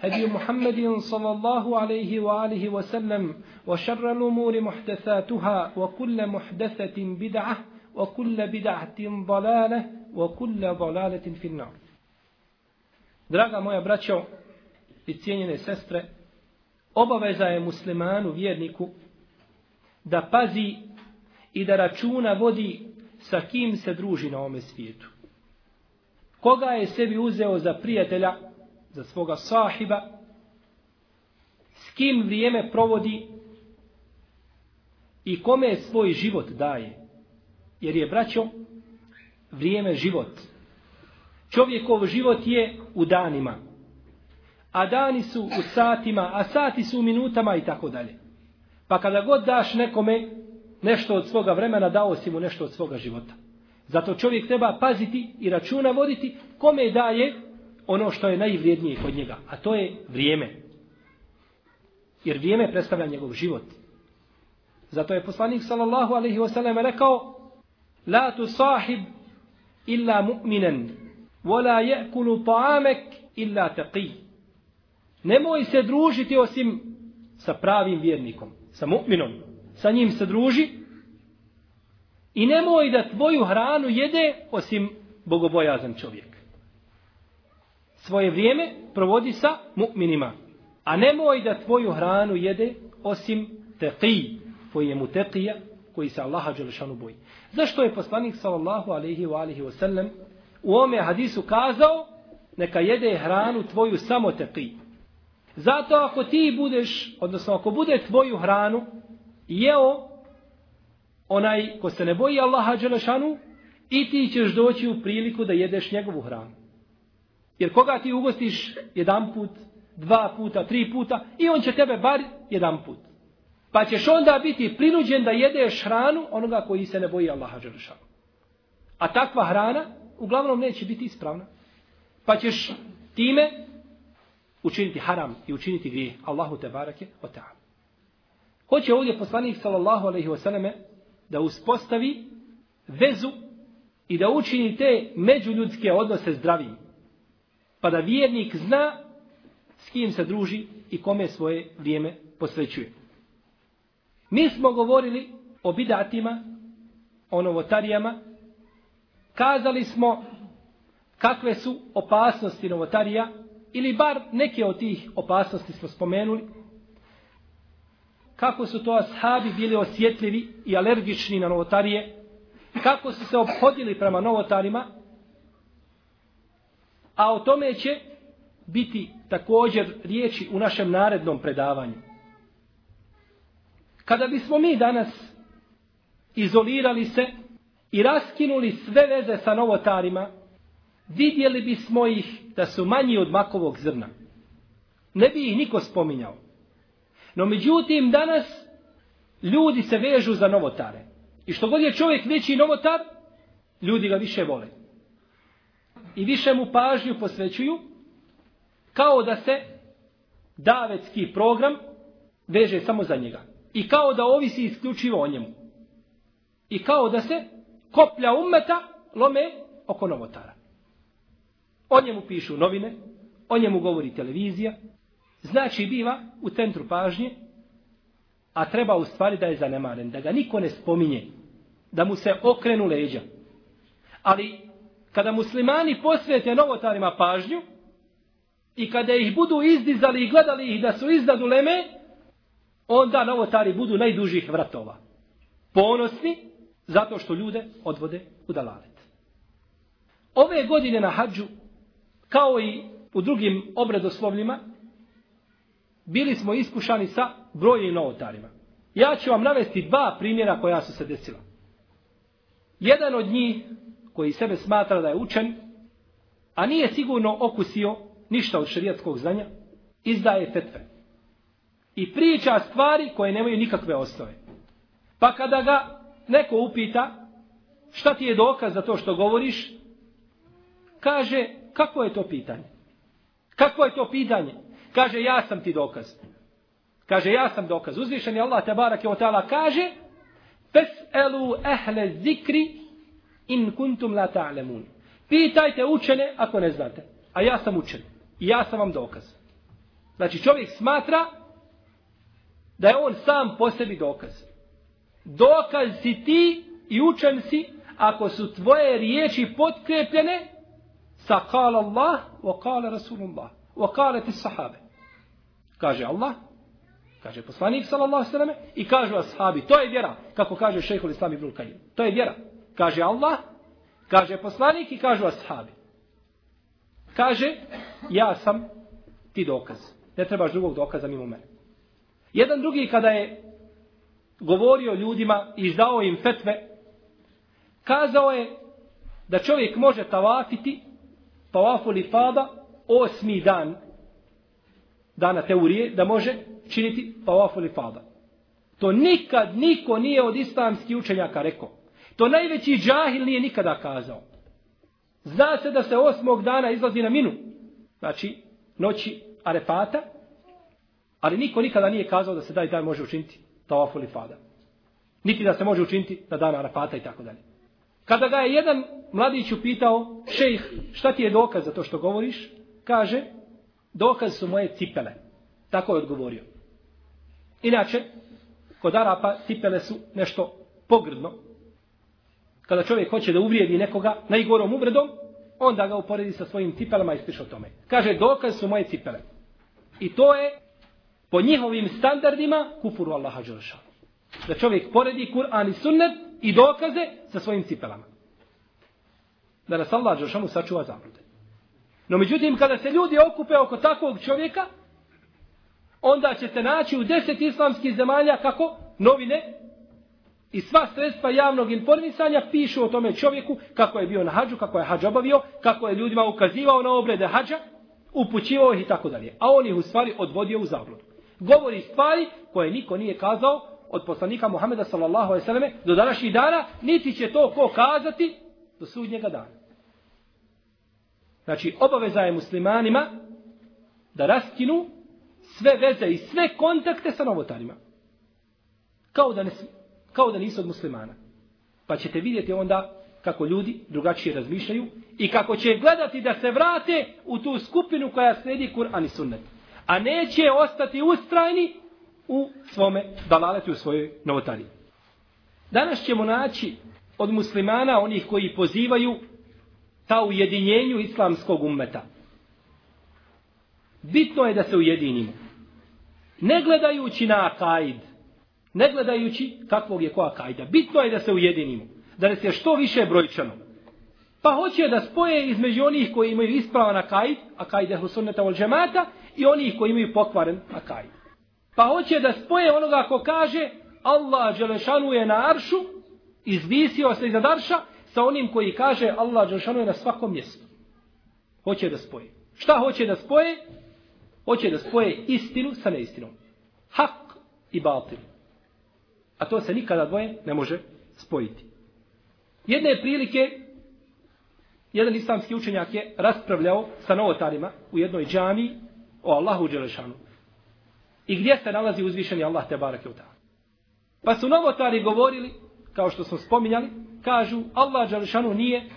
هدي محمد صلى الله عليه وآله وسلم وشر الأمور محدثاتها وكل محدثة بدعة وكل بدعة ضلالة وكل ضلالة في النار Draga moja braćo i cijenjene sestre, obaveza je muslimanu, vjerniku, da pazi i da računa vodi sa kim se druži na ome svijetu. Koga je sebi uzeo za prijatelja, za svoga sahiba, s kim vrijeme provodi i kome svoj život daje. Jer je, braćo, vrijeme život. Čovjekov život je u danima. A dani su u satima, a sati su u minutama i tako dalje. Pa kada god daš nekome nešto od svoga vremena, dao si mu nešto od svoga života. Zato čovjek treba paziti i računa voditi kome daje ono što je najvrijednije kod njega, a to je vrijeme. Jer vrijeme predstavlja njegov život. Zato je poslanik sallallahu alaihi wasallam rekao La tu sahib illa mu'minen, wala je'kulu ta'amek illa taqi. Nemoj se družiti osim sa pravim vjernikom, sa mu'minom. Sa njim se druži i nemoj da tvoju hranu jede osim bogobojazan čovjek svoje vrijeme provodi sa mu'minima. A nemoj da tvoju hranu jede osim teqi, koji je mu teqija, koji se Allaha Đelešanu boji. Zašto je poslanik sallallahu alaihi wa alihi wa sallam u ome hadisu kazao neka jede hranu tvoju samo teqi. Zato ako ti budeš, odnosno ako bude tvoju hranu jeo onaj ko se ne boji Allaha Đelešanu i ti ćeš doći u priliku da jedeš njegovu hranu. Jer koga ti ugostiš jedan put, dva puta, tri puta i on će tebe bar jedan put. Pa ćeš onda biti prinuđen da jedeš hranu onoga koji se ne boji Allaha Đeršanu. A takva hrana uglavnom neće biti ispravna. Pa ćeš time učiniti haram i učiniti grije. Allahu te barake o ta'ala. Hoće ovdje poslanik sallallahu alaihi wasallam da uspostavi vezu i da učini te međuljudske odnose zdravim pa da vjernik zna s kim se druži i kome svoje vrijeme posvećuje. Mi smo govorili o bidatima, o novotarijama, kazali smo kakve su opasnosti novotarija, ili bar neke od tih opasnosti smo spomenuli, kako su to ashabi bili osjetljivi i alergični na novotarije, kako su se obhodili prema novotarima, A o tome će biti također riječi u našem narednom predavanju. Kada bismo mi danas izolirali se i raskinuli sve veze sa novotarima, vidjeli bismo ih da su manji od makovog zrna. Ne bi ih niko spominjao. No međutim, danas ljudi se vežu za novotare. I što god je čovjek veći novotar, ljudi ga više vole i više mu pažnju posvećuju, kao da se davetski program veže samo za njega. I kao da ovisi isključivo o njemu. I kao da se koplja umeta lome oko novotara. O njemu pišu novine, o njemu govori televizija, znači biva u centru pažnje, a treba u stvari da je zanemaren, da ga niko ne spominje, da mu se okrenu leđa. Ali kada muslimani posvete novotarima pažnju i kada ih budu izdizali i gledali ih da su iznad uleme, onda novotari budu najdužih vratova. Ponosni zato što ljude odvode u dalalet. Ove godine na hađu, kao i u drugim obredoslovljima, bili smo iskušani sa brojnim novotarima. Ja ću vam navesti dva primjera koja su se desila. Jedan od njih, koji sebe smatra da je učen, a nije sigurno okusio ništa od šarijatskog znanja, izdaje fetve. I priča stvari koje nemaju nikakve osnove. Pa kada ga neko upita šta ti je dokaz za to što govoriš, kaže kako je to pitanje? Kako je to pitanje? Kaže ja sam ti dokaz. Kaže ja sam dokaz. Uzvišen je Allah te barak je ta'ala kaže Fes'elu ehle zikri in kuntum la ta'lemun. Pitajte učene ako ne znate. A ja sam učen. I ja sam vam dokaz. Znači čovjek smatra da je on sam po sebi dokaz. Dokaz si ti i učen si ako su tvoje riječi potkrepljene sa kala Allah wa kala Rasulullah wa kala ti sahabe. Kaže Allah, kaže poslanik sallallahu sallam i kažu ashabi. To je vjera, kako kaže šehhul islam ibn Kajim. To je vjera. Kaže Allah, kaže poslanik i kažu ashabi. Kaže, ja sam ti dokaz. Ne trebaš drugog dokaza mimo mene. Jedan drugi kada je govorio ljudima i izdao im fetve, kazao je da čovjek može tavafiti tavafu li fada osmi dan dana teorije da može činiti tavafu li fada. To nikad niko nije od islamskih učenjaka rekao. To najveći džahil nije nikada kazao. Zna se da se osmog dana izlazi na minu. Znači, noći arefata, Ali niko nikada nije kazao da se daj dan može učiniti tawaf ili fada. Niti da se može učiniti na dan Arefata i tako dalje. Kada ga je jedan mladić upitao, šejh, šta ti je dokaz za to što govoriš? Kaže, dokaz su moje cipele. Tako je odgovorio. Inače, kod Arapa cipele su nešto pogrdno. Kada čovjek hoće da uvrijedi nekoga najgorom uvredom, onda ga uporedi sa svojim cipelama i spiše o tome. Kaže, dokaz su moje cipele. I to je po njihovim standardima kufuru Allaha Đelšanu. Da čovjek poredi Kur'an i sunnet i dokaze sa svojim cipelama. Da nas Allah Đelšanu sačuva zablude. No međutim, kada se ljudi okupe oko takvog čovjeka, onda ćete naći u deset islamskih zemalja kako novine i sva sredstva javnog informisanja pišu o tome čovjeku kako je bio na hađu, kako je hađ obavio, kako je ljudima ukazivao na obrede hađa, upućivao ih i tako dalje. A on ih u stvari odvodio u zabludu govori stvari koje niko nije kazao od poslanika Muhameda sallallahu alejhi ve selleme do današnjih dana, niti će to ko kazati do sudnjega dana. Znači, obaveza je muslimanima da raskinu sve veze i sve kontakte sa novotarima. Kao da, ne, kao da nisu od muslimana. Pa ćete vidjeti onda kako ljudi drugačije razmišljaju i kako će gledati da se vrate u tu skupinu koja sledi Kur'an i sunnet a neće ostati ustrajni u svome dalaletu, u svojoj novotariji. Danas ćemo naći od muslimana onih koji pozivaju ta ujedinjenju islamskog ummeta. Bitno je da se ujedinimo. Ne gledajući na akaid, ne gledajući kakvog je koja kajda. Bitno je da se ujedinimo. Da se što više brojčano. Pa hoće da spoje između onih koji imaju ispravan akaid, akaid ehlu sunneta vol džemata, i onih koji imaju pokvaren akaid. Pa hoće da spoje onoga ko kaže Allah Đelešanu je na aršu, izvisio se iza arša, sa onim koji kaže Allah Đelešanu je na svakom mjestu. Hoće da spoje. Šta hoće da spoje? Hoće da spoje istinu sa neistinom. Hak i batil. A to se nikada dvoje ne može spojiti. Jedne prilike jedan islamski učenjak je raspravljao sa novotarima u jednoj džami o Allahu Đelešanu. I gdje se nalazi uzvišeni Allah te barake ta. Pa su novotari govorili, kao što smo spominjali, kažu Allah Đelešanu nije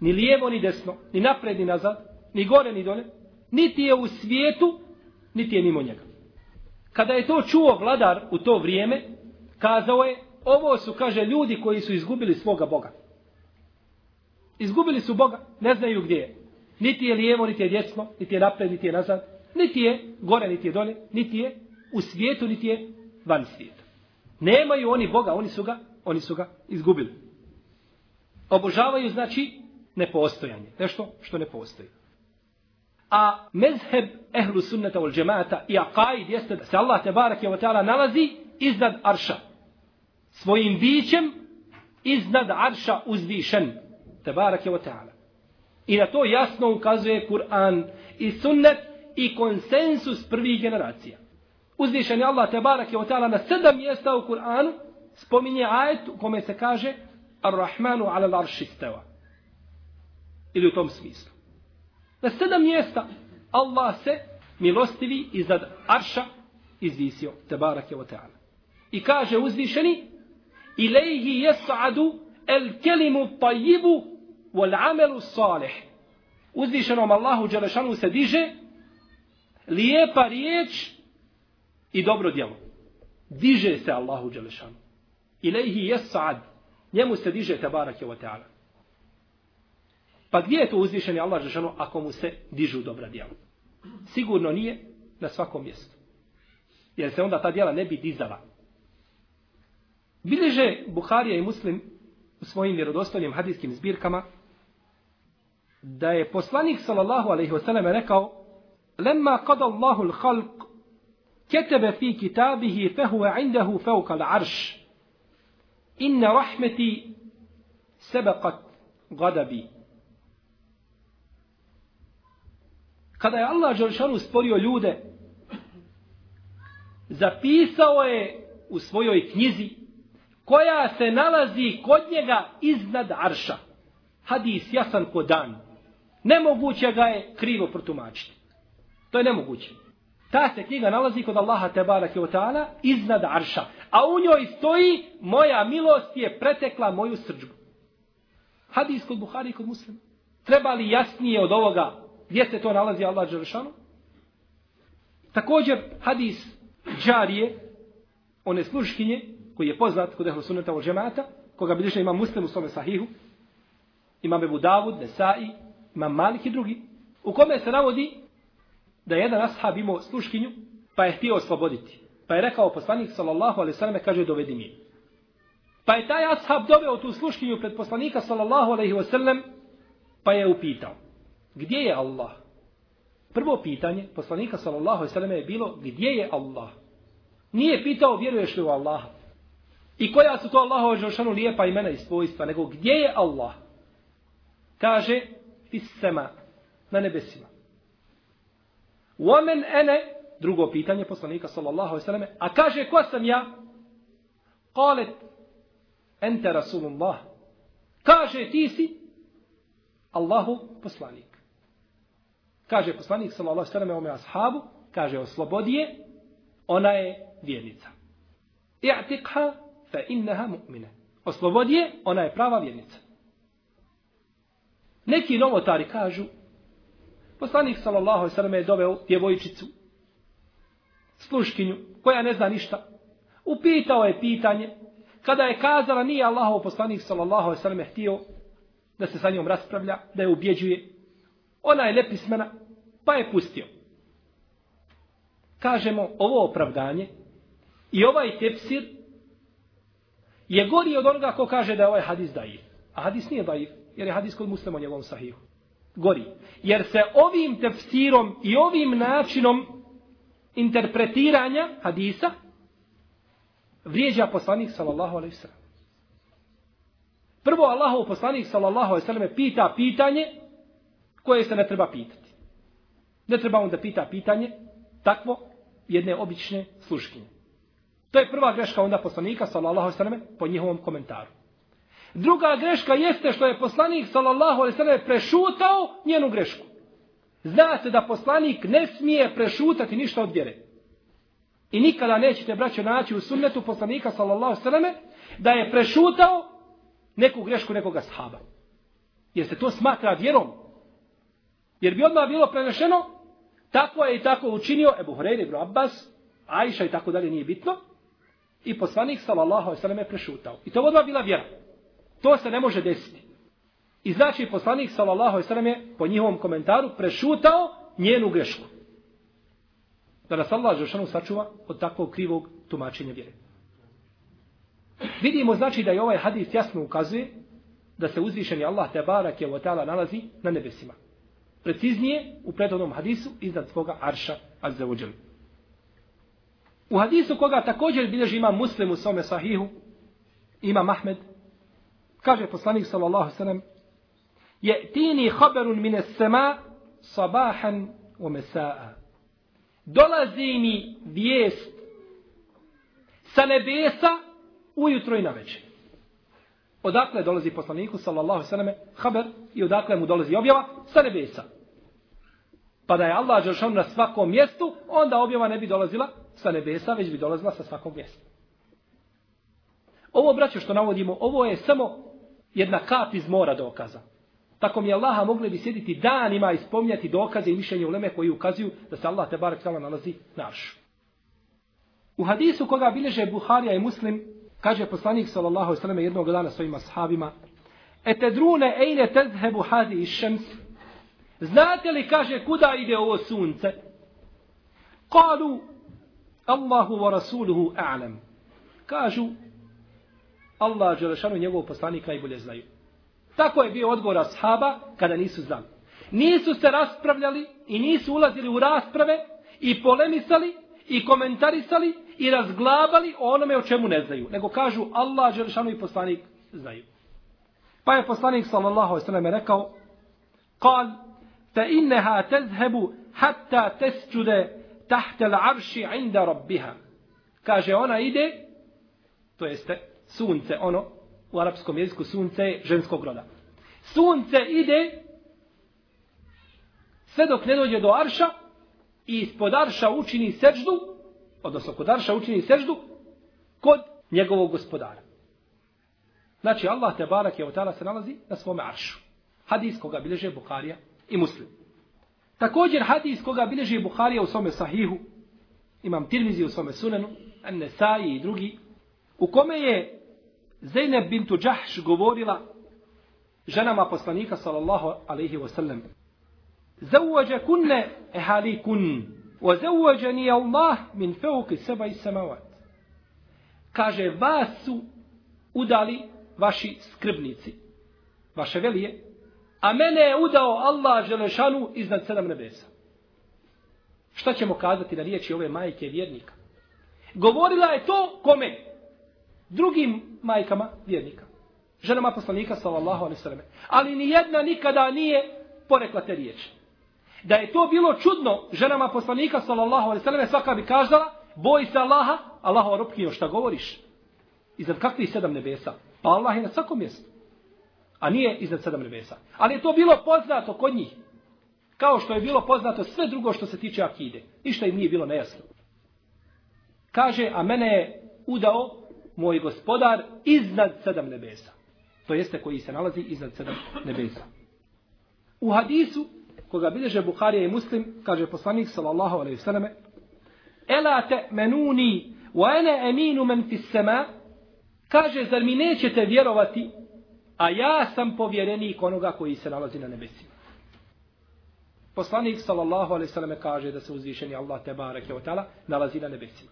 ni lijevo, ni desno, ni napred, ni nazad, ni gore, ni dole, niti je u svijetu, niti je mimo njega. Kada je to čuo vladar u to vrijeme, kazao je, ovo su, kaže, ljudi koji su izgubili svoga Boga. Izgubili su Boga, ne znaju gdje je. Niti je lijevo, niti je desno, niti je napred, niti je nazad, niti je gore, niti je dole, niti je u svijetu, niti je van svijeta. Nemaju oni Boga, oni su ga, oni su ga izgubili. Obožavaju, znači, nepostojanje. Nešto što ne postoji. A mezheb ehlu sunnata ul džemata i akaid jeste da se Allah te barake wa nalazi iznad arša. Svojim bićem iznad arša uzvišen. Tebarak je o ta'ala. I na to jasno ukazuje Kur'an i sunnet i konsensus prvih generacija. Uzvišen je Allah Tebarak je o ta'ala na sedam mjesta u Kur'anu spominje ajet u kome se kaže Ar-Rahmanu ala l'arši steva. Ili u tom smislu. Na sedam mjesta Allah se milostivi iznad arša izvisio. Tebarak je o teala. I kaže uzvišeni Ilejhi jes'adu el kelimu tajibu wal amelu salih. Uzvišenom Allahu Đelešanu se diže lijepa riječ i dobro djelo. Diže se Allahu Đelešanu. Ilejhi jes'ad. Njemu se diže tebarak je ta'ala. Pa gdje je to uzvišeni Allah Đelešanu ako mu se dižu dobra djela? Sigurno nije na svakom mjestu. Jer se onda ta djela ne bi dizala. Bileže Buharija i Muslim u svojim vjerodostojnim hadijskim zbirkama da je poslanik sallallahu alaihi wasallam rekao lemma kada Allahu l-khalq ketebe fi kitabihi fehuve indahu fevka l-arš inna rahmeti sebeqat gadabi. Kada je Allah Đelšanu stvorio ljude, zapisao je u svojoj knjizi koja se nalazi kod njega iznad arša. Hadis jasan ko dan. Nemoguće ga je krivo protumačiti. To je nemoguće. Ta se knjiga nalazi kod Allaha Tebara Kjotana iznad arša. A u njoj stoji moja milost je pretekla moju srđbu. Hadis kod Buhari i kod muslima. Treba li jasnije od ovoga Gdje se to nalazi Allah Đelešanu? Također, hadis džarije, one sluškinje, koji je poznat kod ehlu sunnata od džemata, koga bilježe ima muslim u svome sahihu, ima Bebu Davud, Nesai, ima Malik i drugi, u kome se navodi da jedan ashab imao sluškinju, pa je htio osloboditi. Pa je rekao poslanik, sallallahu alaihi sallam, kaže, dovedi mi. Pa je taj ashab doveo tu sluškinju pred poslanika, sallallahu alaihi wasallam, pa je upitao. Gdje je Allah? Prvo pitanje poslanika sallallahu alejhi ve selleme je bilo gdje je Allah? Nije pitao vjeruješ li u Allaha? I koja su to Allahova džošanu lijepa imena i svojstva, nego gdje je Allah? Kaže, fissema, na nebesima. Women ene, drugo pitanje poslanika sallallahu alejhi ve selleme, a kaže ko sam ja? Kalet, ente rasulullah. Kaže ti si Allahu poslanik. Kaže poslanik sallallahu alejhi ve sellem ashabu, kaže oslobodi je, ona je vjernica. I'tiqha fa innaha mu'mina. Oslobodi je, ona je prava vjernica. Neki novotari kažu, poslanik sallallahu alejhi ve je doveo djevojčicu, sluškinju, koja ne zna ništa. Upitao je pitanje, kada je kazala nije Allahov poslanik sallallahu alejhi ve htio da se sa njom raspravlja, da je ubjeđuje, Ona je lepismena, pa je pustio. Kažemo, ovo opravdanje i ovaj tepsir je gori od onoga ko kaže da je ovaj hadis daif. A hadis nije daif, jer je hadis kod muslima njegovom sahihu. Gori. Jer se ovim tefsirom i ovim načinom interpretiranja hadisa vrijeđa poslanik sallallahu alaihi sallam. Prvo Allahov poslanik sallallahu alaihi sallam pita pitanje koje se ne treba pitati. Ne treba on da pita pitanje takvo jedne obične sluškinje. To je prva greška onda poslanika, sallallahu alaihi sallam, po njihovom komentaru. Druga greška jeste što je poslanik, sallallahu alaihi sallam, prešutao njenu grešku. Zna se da poslanik ne smije prešutati ništa od vjere. I nikada nećete, braćo, naći u sunnetu poslanika, sallallahu alaihi sallam, da je prešutao neku grešku nekoga sahaba. Jer se to smatra vjerom. Jer bi odmah bilo prenešeno, tako je i tako učinio Ebu Hureyre ibn Abbas, Ajša i tako dalje nije bitno. I poslanik sallallahu alejhi ve sellem je prešutao. I to odmah bila vjera. To se ne može desiti. I znači poslanik sallallahu alejhi ve sellem je po njihovom komentaru prešutao njenu grešku. Da nas Allah Žešanu sačuva od takvog krivog tumačenja vjere. Vidimo znači da je ovaj hadis jasno ukazuje da se uzvišeni Allah te barak je ta'ala nalazi na nebesima. Preciznije u prethodnom hadisu iznad svoga arša azzavuđel. U hadisu koga također bilježi ima muslim u svome sahihu, ima Mahmed, kaže poslanik sallallahu sallam, je tini haberun mine sema sabahan u mesa'a. Dolazi mi vijest sa nebesa ujutro i na večer. Odakle dolazi poslaniku, sallallahu sallame, haber, i odakle mu dolazi objava? Sa nebesa. Pa da je Allah Žešan na svakom mjestu, onda objava ne bi dolazila sa nebesa, već bi dolazila sa svakog mjesta. Ovo, braćo, što navodimo, ovo je samo jedna kap iz mora dokaza. Tako mi Allaha mogli bi sjediti danima i spomnjati dokaze i mišljenje uleme koji ukazuju da se Allah te barek tala nalazi naš. U hadisu koga bileže Buharija i Muslim, kaže poslanik sallallahu alejhi ve sellem jednog dana svojim ashabima: "Etedrune ejne tezhebu hadi ash-shams?" Znate li kaže kuda ide ovo sunce? Kalu Allahu wa rasuluhu a'lam. Kažu Allah dželešanu njegov poslanik najbolje znaju. Tako je bio odgovor ashaba kada nisu znali. Nisu se raspravljali i nisu ulazili u rasprave i polemisali i komentarisali i razglabali o onome o čemu ne znaju. Nego kažu Allah Đelešanu i poslanik znaju. Pa je poslanik sallallahu alaihi sallam rekao Kal, fa inneha tezhebu hatta tasjuda tahte l'arši inda rabbiha. Kaže, ona ide, to jeste sunce, ono, u arapskom jeziku sunce je ženskog roda. Sunce ide sve dok ne dođe do arša i ispod arša učini seždu, odnosno kod arša učini seždu, kod njegovog gospodara. Znači Allah te barak je od se nalazi na svome aršu. Hadis koga bilježe Bukharija i Muslim. Također hadis koga bileže Buharija u svome sahihu, imam Tirmizi u svome sunenu, An-Nesai i drugi, u kome je Zeynep bintu Đahš govorila ženama poslanika sallallahu alaihi wa sallam Zawwaja kunne ehali kun wa zawwaja ni Allah min feuki seba i samawat. Kaže, vas su udali vaši skrbnici, vaše velije, a mene je udao Allah želešanu iznad sedam nebesa. Šta ćemo kazati na riječi ove majke vjernika? Govorila je to kome? drugim majkama vjernika. Ženama poslanika sallallahu alaihi sallam. Ali ni jedna nikada nije porekla te riječi. Da je to bilo čudno ženama poslanika sallallahu alaihi sallam, svaka bi každala, boj se Allaha, Allahova robkinjo, šta govoriš? Iznad kakvih sedam nebesa? Pa Allah je na svakom mjestu. A nije iznad sedam nebesa. Ali je to bilo poznato kod njih. Kao što je bilo poznato sve drugo što se tiče akide. Ništa im nije bilo nejasno. Kaže, a mene je udao moj gospodar iznad sedam nebesa. To jeste koji se nalazi iznad sedam nebesa. U hadisu, koga bilježe Buharija i Muslim, kaže poslanik sallallahu alaihi sallame, Ela te menuni, wa ene eminu men fis sema, kaže, zar mi nećete vjerovati, a ja sam povjerenik onoga koji se nalazi na nebesima. Poslanik sallallahu alejhi ve selleme kaže da se uzvišeni Allah te bareke ve taala nalazi na nebesima.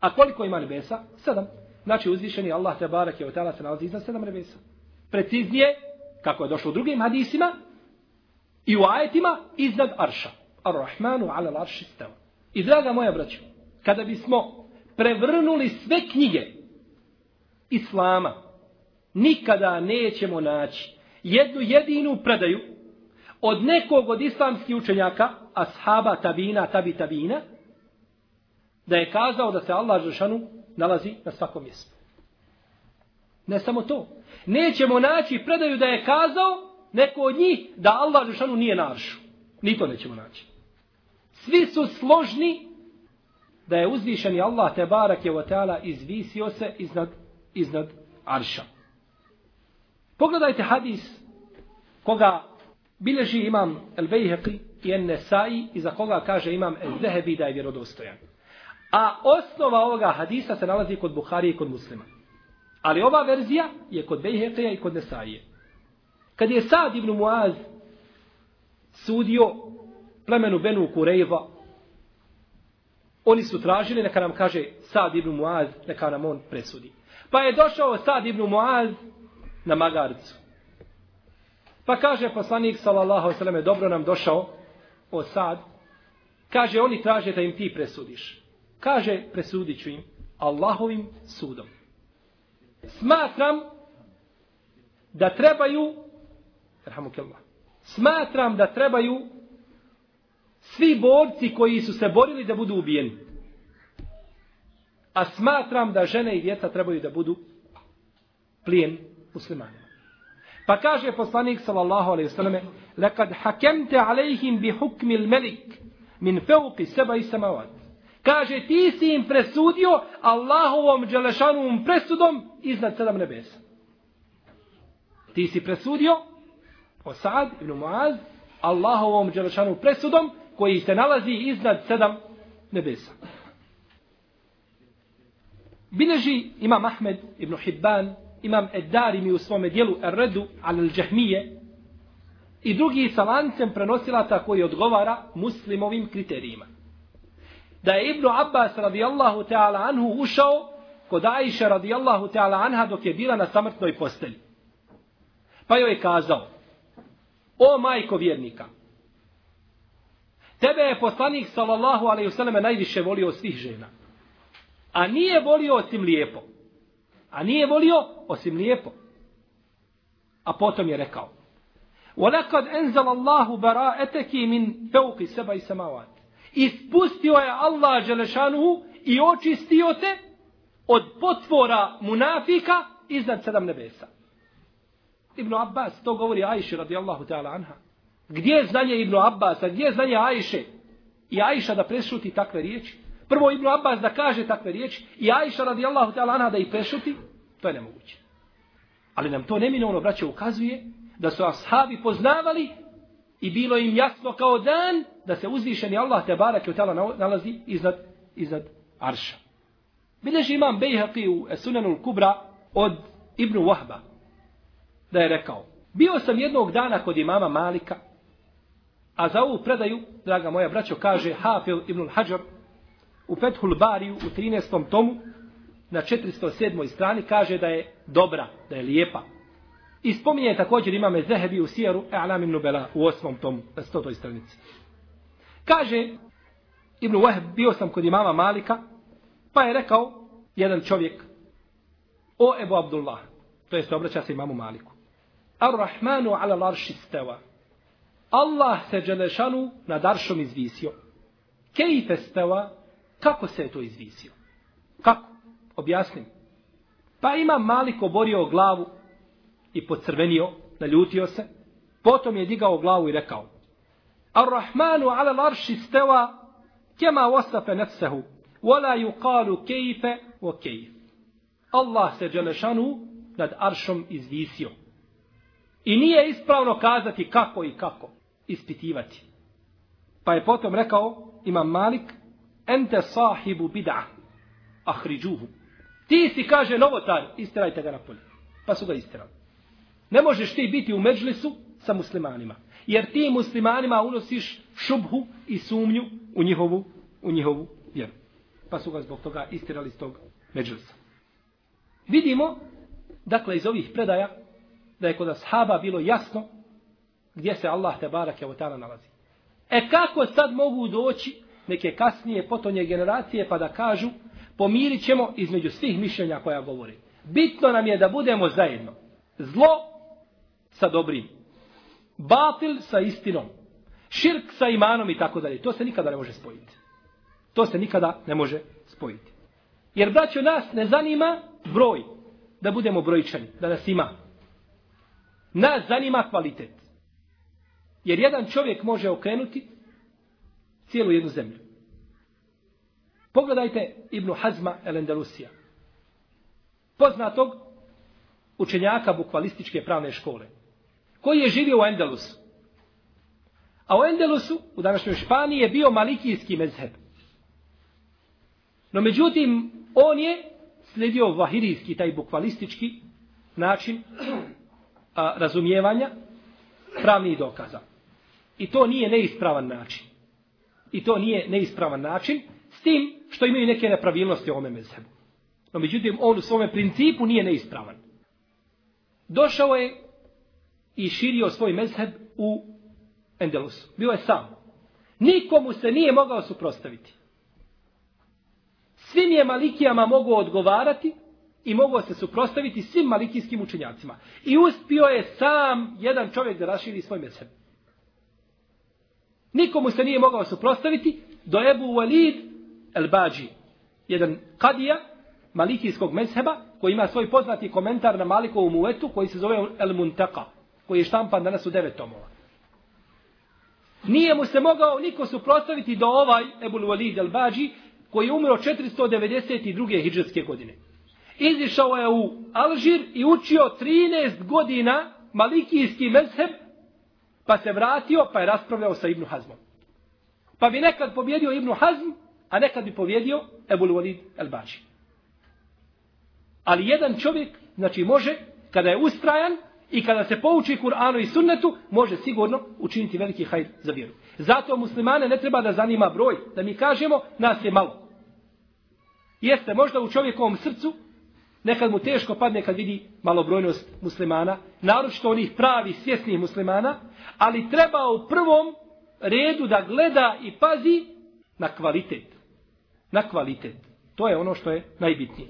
A koliko ima nebesa? Sedam. Znači uzvišeni Allah te bareke ve taala se nalazi iznad sedam nebesa. Preciznije, kako je došlo u drugim hadisima, i u ajetima iznad arša. Ar-Rahmanu ala l'arši stava. I draga moja braćo, kada bismo prevrnuli sve knjige Islama, nikada nećemo naći jednu jedinu predaju od nekog od islamskih učenjaka, ashaba, tabina, tabi, tabina, da je kazao da se Allah Žešanu nalazi na svakom mjestu. Ne samo to. Nećemo naći predaju da je kazao neko od njih da Allah Žešanu nije naršu. Ni to nećemo naći. Svi su složni da je uzvišeni Allah te barak je ta'ala izvisio se iznad, iznad arša. Pogledajte hadis koga bileži imam El Bejheqi i En Nesai i za koga kaže imam El Zehebi da je vjerodostojan. A osnova ovoga hadisa se nalazi kod Buharije i kod muslima. Ali ova verzija je kod Bejheqija i kod Nesaije. Kad je Sad ibn Muaz sudio plemenu Benu Kurejva, oni su tražili, neka nam kaže Sad ibn Muaz, neka nam on presudi. Pa je došao Sad ibn Muaz na magarcu. Pa kaže poslanik sallallahu alejhi dobro nam došao o Sad. Kaže oni traže da im ti presudiš. Kaže presudiću im Allahovim sudom. Smatram da trebaju rahmukallah. Smatram da trebaju svi borci koji su se borili da budu ubijeni. A smatram da žene i djeca trebaju da budu plijen muslimanima. Pa kaže poslanik sallallahu alejhi ve selleme: "Lekad hakemte alejhim bi hukmi al-malik min fawqi sab'i samawat." Kaže ti si im presudio Allahovom dželešanovom presudom iznad sedam nebesa. Ti si presudio Osad ibn Muaz Allahovom dželešanu presudom koji se nalazi iznad sedam nebesa. Bileži imam Ahmed ibn Hibban, imam Eddari mi u svome dijelu Erredu al džahmije i drugi sa lancem prenosilata koji odgovara muslimovim kriterijima. Da je Ibnu Abbas radijallahu ta'ala anhu ušao kod Aisha radijallahu ta'ala anha dok je bila na samrtnoj postelji. Pa joj je kazao, o majko vjernika, Tebe je poslanik sallallahu alaihi vseleme najviše volio svih žena. A nije volio osim lijepo. A nije volio osim lijepo. A potom je rekao: "Walaqad anzala Allahu bara'ataki min fawqi sab'i samawat." Ispustio je Allah Želešanuhu i očistio te od potvora munafika iznad sedam nebesa. Ibn Abbas to govori Ajši radijallahu ta'ala anha. Gdje je znanje Ibn Abbasa, gdje je znanje Ajše? I Ajša da prešuti takve riječi. Prvo Ibn Abbas da kaže takve riječi i Ajša radijallahu ta'ala anha da ih prešuti, to je nemoguće. Ali nam to neminovno, braće, ukazuje da su ashabi poznavali i bilo im jasno kao dan da se uzvišeni Allah te barak i utala nalazi iznad, iznad Arša. Bileži imam Bejhaqi u Sunanul Kubra od Ibnu Wahba da je rekao Bio sam jednog dana kod imama Malika A za ovu predaju, draga moja braćo, kaže Hafil ibn Hajar u Fethul Bariju u 13. tomu na 407. strani kaže da je dobra, da je lijepa. I spominje također imame Zehebi u Sijeru E'alam ibn Nubela u osmom tomu na 100. stranici. Kaže Ibn Wahb, bio sam kod imama Malika, pa je rekao jedan čovjek o Ebu Abdullah, to jest obraća se imamu Maliku. Ar-Rahmanu ala larši steva. Allah se Đelešanu nad aršom izvisio. Kejfe steva, kako se je to izvisio? Kako? Objasnim. Pa ima Malik oborio glavu i pocrvenio, naljutio se. Potom je digao glavu i rekao. Ar-Rahmanu ala larši steva, kema wasafe nefsehu, wala yuqalu kejfe o kejf. Allah se Đelešanu nad aršom izvisio. I nije ispravno kazati kako i kako ispitivati. Pa je potom rekao Imam Malik, ente sahibu bid'a, ahriđuhu. Ti si, kaže, novotar, istirajte ga na polje. Pa su ga istirali. Ne možeš ti biti u međlisu sa muslimanima. Jer ti muslimanima unosiš šubhu i sumnju u njihovu, u njihovu vjeru. Pa su ga zbog toga istirali iz tog međlisa. Vidimo, dakle, iz ovih predaja, da je kod ashaba bilo jasno gdje se Allah te barak je nalazi. E kako sad mogu doći neke kasnije potonje generacije pa da kažu pomirit ćemo između svih mišljenja koja govori. Bitno nam je da budemo zajedno. Zlo sa dobrim. Batil sa istinom. Širk sa imanom i tako dalje. To se nikada ne može spojiti. To se nikada ne može spojiti. Jer braćo nas ne zanima broj. Da budemo brojčani. Da nas ima. Nas zanima kvalitet. Jer jedan čovjek može okrenuti cijelu jednu zemlju. Pogledajte Ibnu Hazma el Endalusija. Poznatog učenjaka bukvalističke pravne škole. koji je živio u Endelusu. A u Endelusu, u današnjoj Španiji, je bio malikijski mezheb. No međutim, on je slijedio vahirijski, taj bukvalistički način a, razumijevanja pravnih dokaza. I to nije neispravan način. I to nije neispravan način, s tim što imaju neke nepravilnosti u ovome mezhebu. No međutim, on u svome principu nije neispravan. Došao je i širio svoj mezheb u Endelusu. Bio je sam. Nikomu se nije mogao suprostaviti. Svim je malikijama mogu odgovarati i mogu se suprostaviti svim malikijskim učenjacima. I uspio je sam jedan čovjek da raširi svoj mezheb. Nikomu se nije mogao suprostaviti do Ebu Walid el-Bađi. Jedan kadija malikijskog mezheba koji ima svoj poznati komentar na Malikovu muetu koji se zove El-Muntaka koji je štampan danas u devet tomova. Nije mu se mogao niko suprostaviti do ovaj Ebul Walid el-Bađi koji je umro 492. hijđarske godine. Izišao je u Alžir i učio 13 godina malikijski mezheb, pa se vratio, pa je raspravljao sa Ibnu Hazmom. Pa bi nekad pobjedio Ibnu Hazm, a nekad bi povijedio Ebul Walid El Bači. Ali jedan čovjek, znači može, kada je ustrajan i kada se pouči Kur'anu i sunnetu, može sigurno učiniti veliki hajr za vjeru. Zato muslimane ne treba da zanima broj, da mi kažemo, nas je malo. Jeste, možda u čovjekovom srcu, nekad mu teško padne kad vidi malobrojnost muslimana, naročito onih pravi svjesnih muslimana, ali treba u prvom redu da gleda i pazi na kvalitet. Na kvalitet. To je ono što je najbitnije.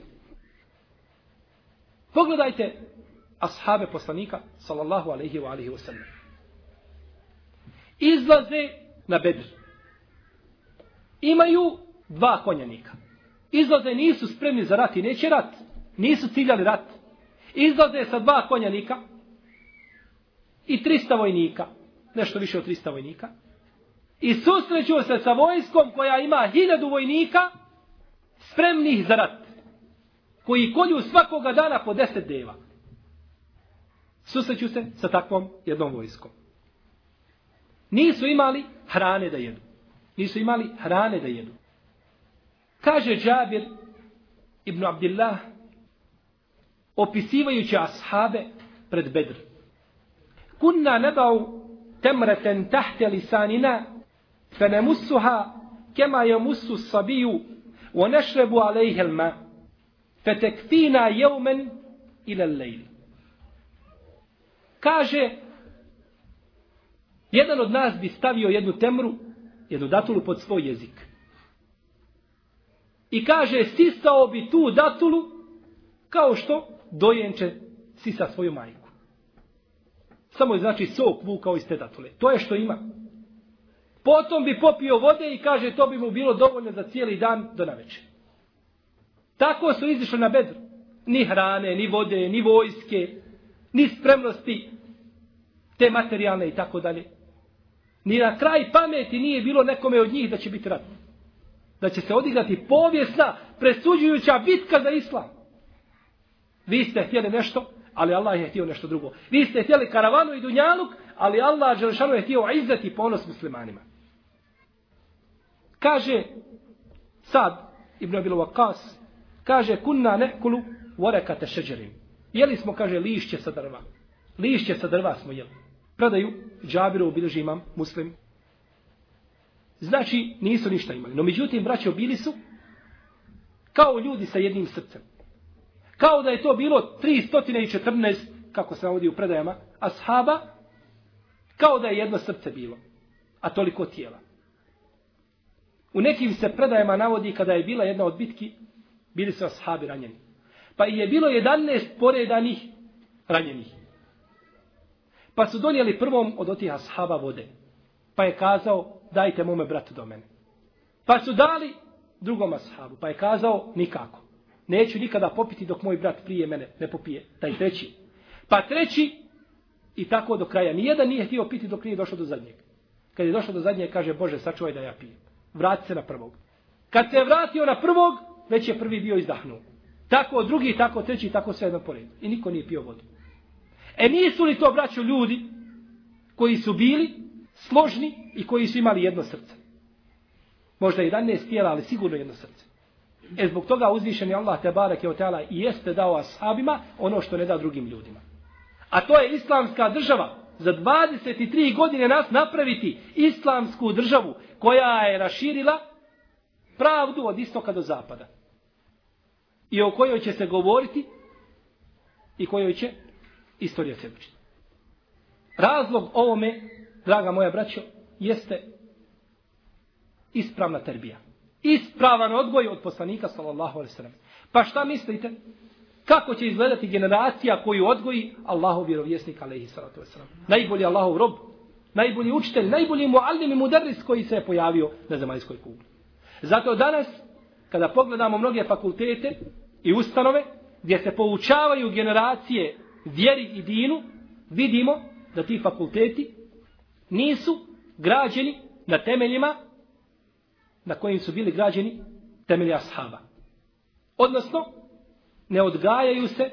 Pogledajte ashabe poslanika, sallallahu alaihi wa alaihi wa sallam. Izlaze na bedr. Imaju dva konjanika. Izlaze nisu spremni za rat i neće rat. Nisu ciljali rat. Izlaze sa dva konjanika i 300 vojnika. Nešto više od 300 vojnika. I susreću se sa vojskom koja ima hiljadu vojnika spremnih za rat. Koji kolju svakoga dana po deset deva. Susreću se sa takvom jednom vojskom. Nisu imali hrane da jedu. Nisu imali hrane da jedu. Kaže Džabir ibn Abdillah opisivajući ashabe pred Bedr. Kunna nebau temreten tahte lisanina فنمسها كما يمس الصبي ونشرب sabiju الماء فتكفينا يوما إلى الليل ila. Kaže jedan od nas bi stavio jednu temru jednu datulu pod svoj jezik I kaže, sisao bi tu datulu kao što dojenče sisa svoju majku. Samo je znači sok vukao iz te datule. To je što ima. Potom bi popio vode i kaže, to bi mu bilo dovoljno za cijeli dan do naveče. Tako su izišli na bedru. Ni hrane, ni vode, ni vojske, ni spremnosti te materijalne i tako dalje. Ni na kraj pameti nije bilo nekome od njih da će biti rat. da će se odigrati povijesna, presuđujuća bitka za islam. Vi ste htjeli nešto, ali Allah je htio nešto drugo. Vi ste htjeli karavanu i dunjaluk, ali Allah Đelšanu je htio izzati ponos muslimanima. Kaže Sad, Ibn Abil Waqas, kaže kunna nekulu vorekate šeđerim. Jeli smo, kaže, lišće sa drva. Lišće sa drva smo jeli. Predaju Džabiru obilježi imam muslim Znači, nisu ništa imali. No, međutim, braćo, bili su kao ljudi sa jednim srcem. Kao da je to bilo 314, kako se navodi u predajama, ashaba, kao da je jedno srce bilo, a toliko tijela. U nekim se predajama navodi kada je bila jedna od bitki, bili su ashabi ranjeni. Pa je bilo 11 poredanih ranjenih. Pa su donijeli prvom od otih ashaba vode. Pa je kazao, dajte mome bratu do mene. Pa su dali drugom ashabu, pa je kazao, nikako. Neću nikada popiti dok moj brat prije mene ne popije, taj treći. Pa treći, i tako do kraja. Nijedan nije htio piti dok nije došao do zadnjeg. Kad je došao do zadnjeg, kaže, Bože, sačuvaj da ja pijem. Vrati se na prvog. Kad se je vratio na prvog, već je prvi bio izdahnuo. Tako drugi, tako treći, tako sve jedno pored. I niko nije pio vodu. E nisu li to, braćo, ljudi koji su bili složni i koji su imali jedno srce. Možda 11 tijela, ali sigurno jedno srce. E zbog toga uzvišeni Allah te barek je otela i jeste dao ashabima ono što ne da drugim ljudima. A to je islamska država. Za 23 godine nas napraviti islamsku državu koja je raširila pravdu od istoka do zapada. I o kojoj će se govoriti i kojoj će istorija se učiti. Razlog ovome, draga moja braćo, jeste ispravna terbija. Ispravan odgoj od poslanika, sallallahu alaihi sallam. Pa šta mislite? Kako će izgledati generacija koju odgoji Allahov vjerovjesnik, alaihi salatu wasallam? Najbolji Allahov rob, najbolji učitelj, najbolji muallim i mudarris koji se je pojavio na zemaljskoj kugli. Zato danas, kada pogledamo mnoge fakultete i ustanove, gdje se poučavaju generacije vjeri i dinu, vidimo da ti fakulteti nisu građeni na temeljima na kojim su bili građeni temelji ashaba. Odnosno, ne odgajaju se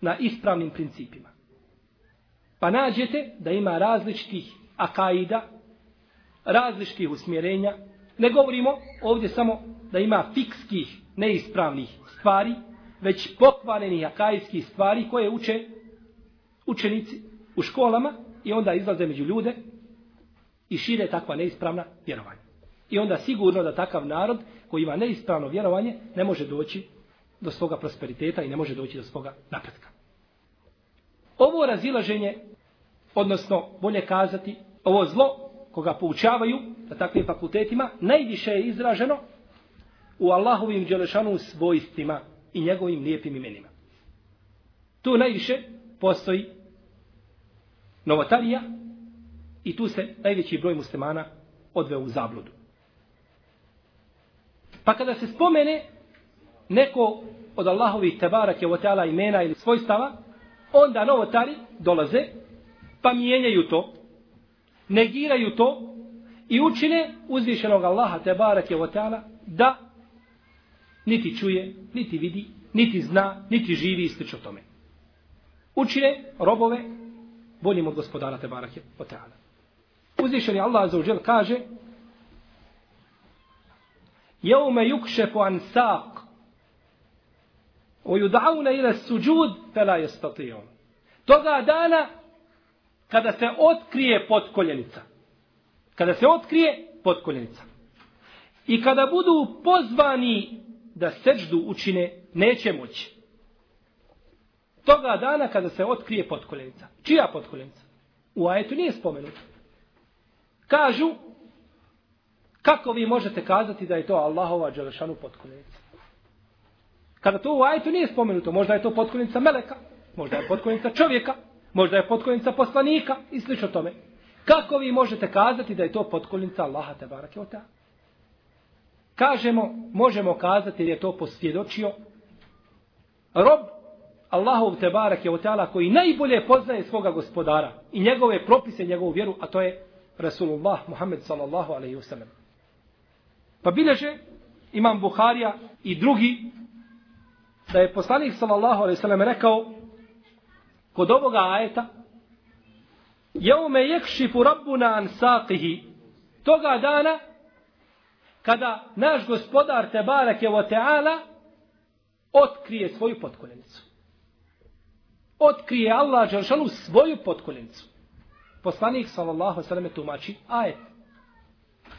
na ispravnim principima. Pa nađete da ima različitih akaida, različitih usmjerenja. Ne govorimo ovdje samo da ima fikskih, neispravnih stvari, već pokvarenih akaidskih stvari koje uče učenici u školama i onda izlaze među ljude i šire takva neispravna vjerovanja. I onda sigurno da takav narod koji ima neispravno vjerovanje ne može doći do svoga prosperiteta i ne može doći do svoga napretka. Ovo razilaženje, odnosno bolje kazati, ovo zlo koga poučavaju na takvim fakultetima, najviše je izraženo u Allahovim dželešanu svojstvima i njegovim lijepim imenima. Tu najviše postoji novotarija i tu se najveći broj muslimana odveo u zabludu. Pa kada se spomene neko od Allahovih tebarake wa ta'ala imena ili svojstava, onda novotari dolaze, pa mijenjaju to, negiraju to i učine uzvišenog Allaha tebarake wa ta'ala da niti čuje, niti vidi, niti zna, niti živi i slično tome. Učine robove boljim od gospodara tebarake wa ta'ala. Uzvišeni Allah za uđel kaže Jeume yukšefu an saq o yud'auna ila suđud fela. Toga dana kada se otkrije potkoljenica. Kada se otkrije potkoljenica. I kada budu pozvani da seđdu učine, neće moći. Toga dana kada se otkrije potkoljenica. Čija potkoljenica? U ajetu nije spomenuto. Kažu, kako vi možete kazati da je to Allahova dželešanu potkoljenica? Kada to u ajetu nije spomenuto, možda je to potkoljenica meleka, možda je potkoljenica čovjeka, možda je potkoljenica poslanika i slično tome. Kako vi možete kazati da je to potkoljenica Allaha te barake o Kažemo, možemo kazati da je to posvjedočio rob Allahov te barake o koji najbolje poznaje svoga gospodara i njegove propise, njegovu vjeru, a to je Rasulullah Muhammed sallallahu alaihi wasallam. Pa bileže imam Buharija i drugi da je poslanik sallallahu alejhi ve sellem rekao kod ovoga ajeta Jaume jekšifu rabbuna an saqihi toga dana kada naš gospodar te bareke ve taala otkrije svoju potkoljenicu. Otkrije Allah Đeršanu svoju potkoljenicu poslanik sallallahu alejhi ve sellem tumači ajet.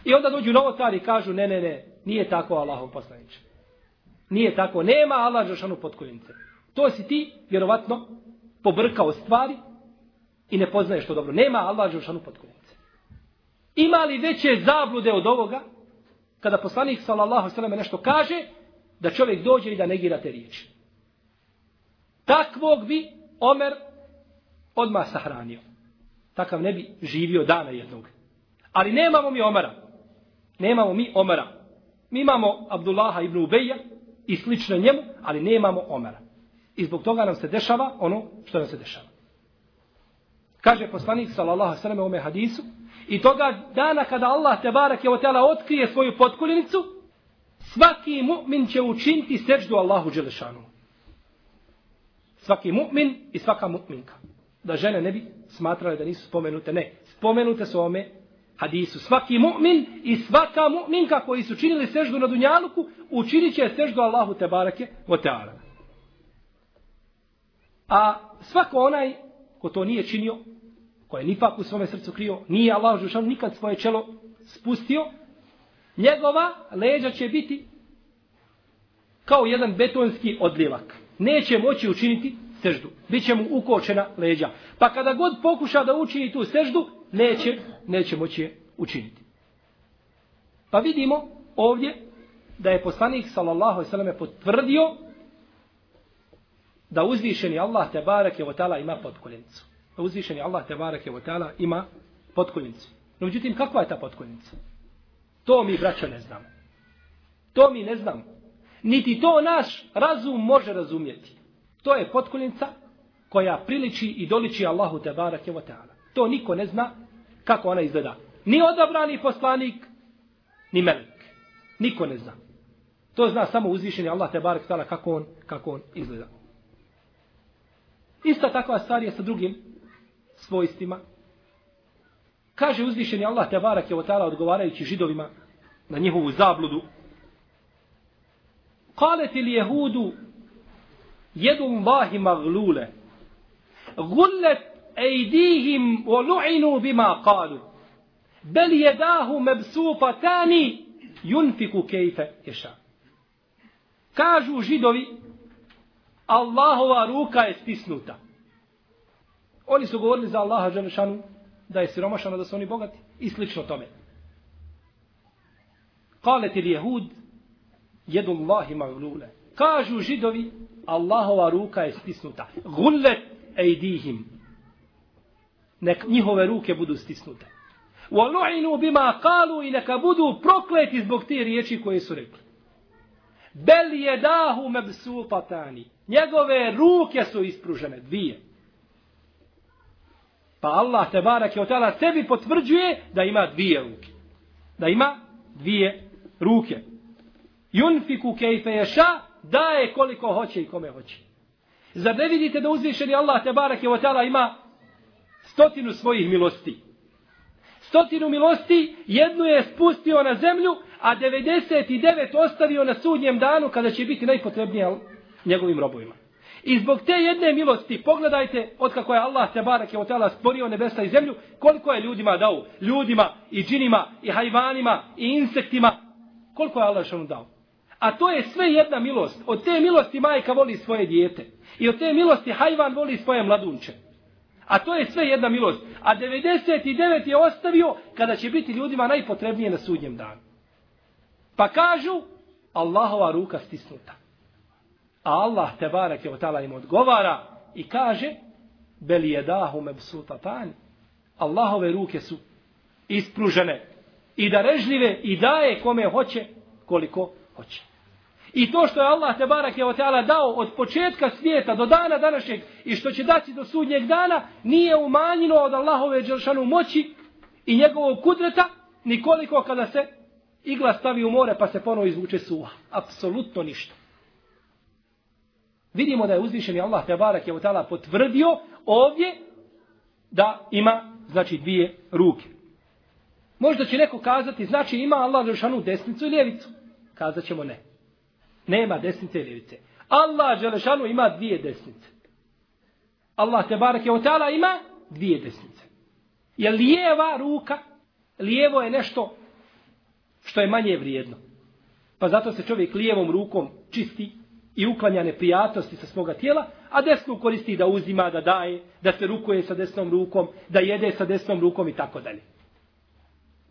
I onda dođu novotari i kažu ne, ne, ne, nije tako Allahov poslanič. Nije tako, nema Allah žešanu potkoljnice. To si ti, vjerovatno, pobrkao stvari i ne poznaješ to dobro. Nema Allah žešanu potkoljnice. Ima li veće zablude od ovoga, kada poslanik sallallahu sallam nešto kaže, da čovjek dođe i da negira te riječi. Takvog bi Omer odmah sahranio takav ne bi živio dana jednog. Ali nemamo mi Omara. Nemamo mi Omara. Mi imamo Abdullaha ibn Ubeja i slično njemu, ali nemamo Omara. I zbog toga nam se dešava ono što nam se dešava. Kaže poslanik sallallahu alejhi ve sellem u ome hadisu i toga dana kada Allah te barek je otjela otkrije svoju potkoljenicu, svaki mu'min će učiniti sećdu Allahu dželešanu. Svaki mu'min i svaka mu'minka. da žene ne bi smatrale da nisu spomenute. Ne, spomenute su ome hadisu. Svaki mu'min i svaka mu'minka koji su činili seždu na Dunjaluku, učinit će seždu Allahu Tebarake o teala. A svako onaj ko to nije činio, ko je nifak u svome srcu krio, nije Allah Žešan nikad svoje čelo spustio, njegova leđa će biti kao jedan betonski odljevak. Neće moći učiniti seždu. Biće mu ukočena leđa. Pa kada god pokuša da učini tu seždu, neće, neće moći učiniti. Pa vidimo ovdje da je poslanik sallallahu alejhi ve selleme potvrdio da uzvišeni Allah te bareke ve taala ima potkoljenicu. Da uzvišeni Allah te bareke ve taala ima potkoljenicu. No međutim kakva je ta potkoljenica? To mi braćo ne znamo. To mi ne znamo. Niti to naš razum može razumjeti. To je potkoljenica koja priliči i doliči Allahu te bareke ve taala. To niko ne zna kako ona izgleda. Ni odabrani poslanik, ni melek. Niko ne zna. To zna samo uzvišeni Allah te barek tala kako on, kako on izgleda. Ista takva stvar je sa drugim svojstvima. Kaže uzvišeni Allah te barek je otala odgovarajući židovima na njihovu zabludu. Kaleti li jehudu jedum vahi maglule. Gullet ejdihim o lu'inu bima kalu. Bel jedahu mebsufatani yunfiku kejfe ješa. Kažu židovi, Allahova ruka je stisnuta. Oni su govorili za Allaha Đelešanu da je siromašan, da su oni bogati. I slično tome. Kalet il jehud, jedu Allahi maglule. Kažu židovi, Allahova ruka je stisnuta. Gullet ejdihim Nek njihove ruke budu stisnute. وَلُعِنُوا بِمَا قَالُوا i neka budu prokleti zbog te riječi koje su rekli. Bel je dahu mebsupatani. Njegove ruke su ispružene, dvije. Pa Allah te barak je otala sebi potvrđuje da ima dvije ruke. Da ima dvije ruke. Yunfiku kejfe ješa, daje koliko hoće i kome hoće. Zar ne vidite da uzvišeni Allah te barak je otala ima stotinu svojih milosti? stotinu milosti, jednu je spustio na zemlju, a 99 ostavio na sudnjem danu kada će biti najpotrebnije njegovim robovima. I zbog te jedne milosti, pogledajte od kako je Allah te barak je otela stvorio nebesa i zemlju, koliko je ljudima dao. Ljudima i džinima i hajvanima i insektima. Koliko je Allah što dao. A to je sve jedna milost. Od te milosti majka voli svoje dijete. I od te milosti hajvan voli svoje mladunče. A to je sve jedna milost. A 99 je ostavio kada će biti ljudima najpotrebnije na sudnjem danu. Pa kažu, Allahova ruka stisnuta. A Allah te barak je otala im odgovara i kaže, beli je dahu mebsutatani. Allahove ruke su ispružene i darežljive i daje kome hoće koliko hoće. I to što je Allah te barak je oteala dao od početka svijeta do dana današnjeg i što će dati do sudnjeg dana nije umanjeno od Allahove dželšanu moći i njegovog kudreta nikoliko kada se igla stavi u more pa se ponovo izvuče suha. Apsolutno ništa. Vidimo da je uzvišeni Allah te barak je oteala potvrdio ovdje da ima znači dvije ruke. Možda će neko kazati znači ima Allah dželšanu desnicu i ljevicu. Kazat ćemo ne. Nema desnice i ljevice. Allah Želešanu ima dvije desnice. Allah te barake teala ima dvije desnice. Je lijeva ruka, lijevo je nešto što je manje vrijedno. Pa zato se čovjek lijevom rukom čisti i uklanja neprijatnosti sa svoga tijela, a desnu koristi da uzima, da daje, da se rukuje sa desnom rukom, da jede sa desnom rukom i tako dalje.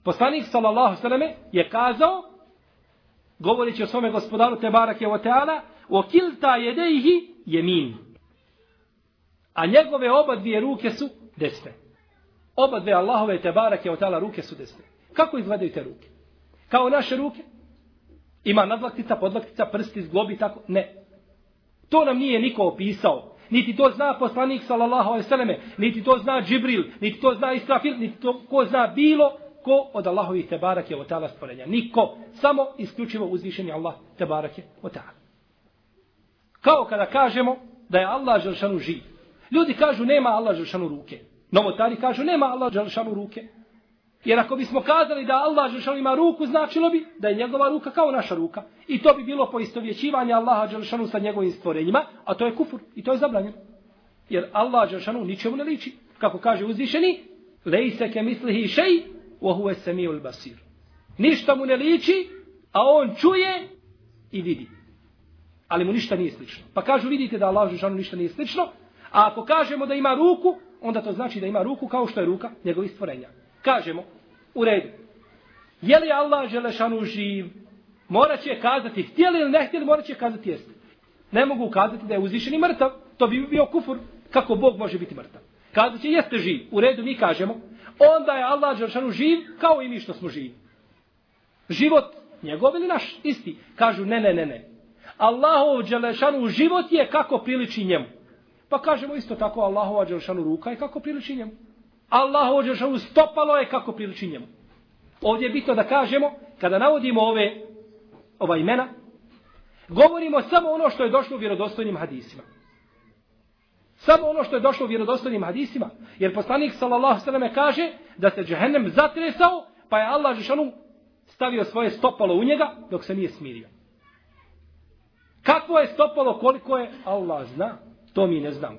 Poslanik sallallahu sallam je kazao govoreći o svome gospodaru Tebarake o Teala, o kilta jedeihi jemin. A njegove oba dvije ruke su desne. Oba dve Allahove Tebarake o Teala ruke su desne. Kako izgledaju te ruke? Kao naše ruke? Ima nadlaktica, podlaktica, prsti, zglobi, tako? Ne. To nam nije niko opisao. Niti to zna poslanik sallallahu alejhi ve selleme, niti to zna Džibril, niti to zna Israfil, niti to ko zna bilo ko od Allahovih tebarak je otala stvorenja? Niko. Samo isključivo uzvišeni Allah tebarak je otala. Kao kada kažemo da je Allah želšanu živ. Ljudi kažu nema Allah Želšanu ruke. Novotari kažu nema Allah Želšanu ruke. Jer ako bismo kazali da Allah Želšanu ima ruku, značilo bi da je njegova ruka kao naša ruka. I to bi bilo poistovjećivanje Allaha Želšanu sa njegovim stvorenjima, a to je kufur i to je zabranjeno. Jer Allah Želšanu ničemu ne liči. Kako kaže uzvišeni, lejse ke mislihi šej, وهو السميع basir. Ništa mu ne liči, a on čuje i vidi. Ali mu ništa nije slično. Pa kažu, vidite da Allah Žešanu ništa nije slično, a ako kažemo da ima ruku, onda to znači da ima ruku kao što je ruka njegovih stvorenja. Kažemo, u redu. Je li Allah Želešanu živ? Morat će kazati, htjeli ili ne htjeli, morat će kazati jeste. Ne mogu kazati da je uzvišeni mrtav. To bi bio kufur. Kako Bog može biti mrtav? Kazat će, jeste živ. U redu mi kažemo, onda je Allah Đeršanu živ kao i mi što smo živi. Život njegov ili naš isti. Kažu, ne, ne, ne, ne. Allahov Đelešanu život je kako priliči njemu. Pa kažemo isto tako Allahova Đelešanu ruka je kako priliči njemu. Allahova Đelešanu stopalo je kako priliči njemu. Ovdje je bitno da kažemo, kada navodimo ove ova imena, govorimo samo ono što je došlo u vjerodostojnim hadisima. Samo ono što je došlo u vjerodostojnim hadisima. Jer poslanik sallallahu sallam kaže da se džehennem zatresao, pa je Allah Žešanu stavio svoje stopalo u njega dok se nije smirio. Kakvo je stopalo, koliko je, Allah zna. To mi ne znamo.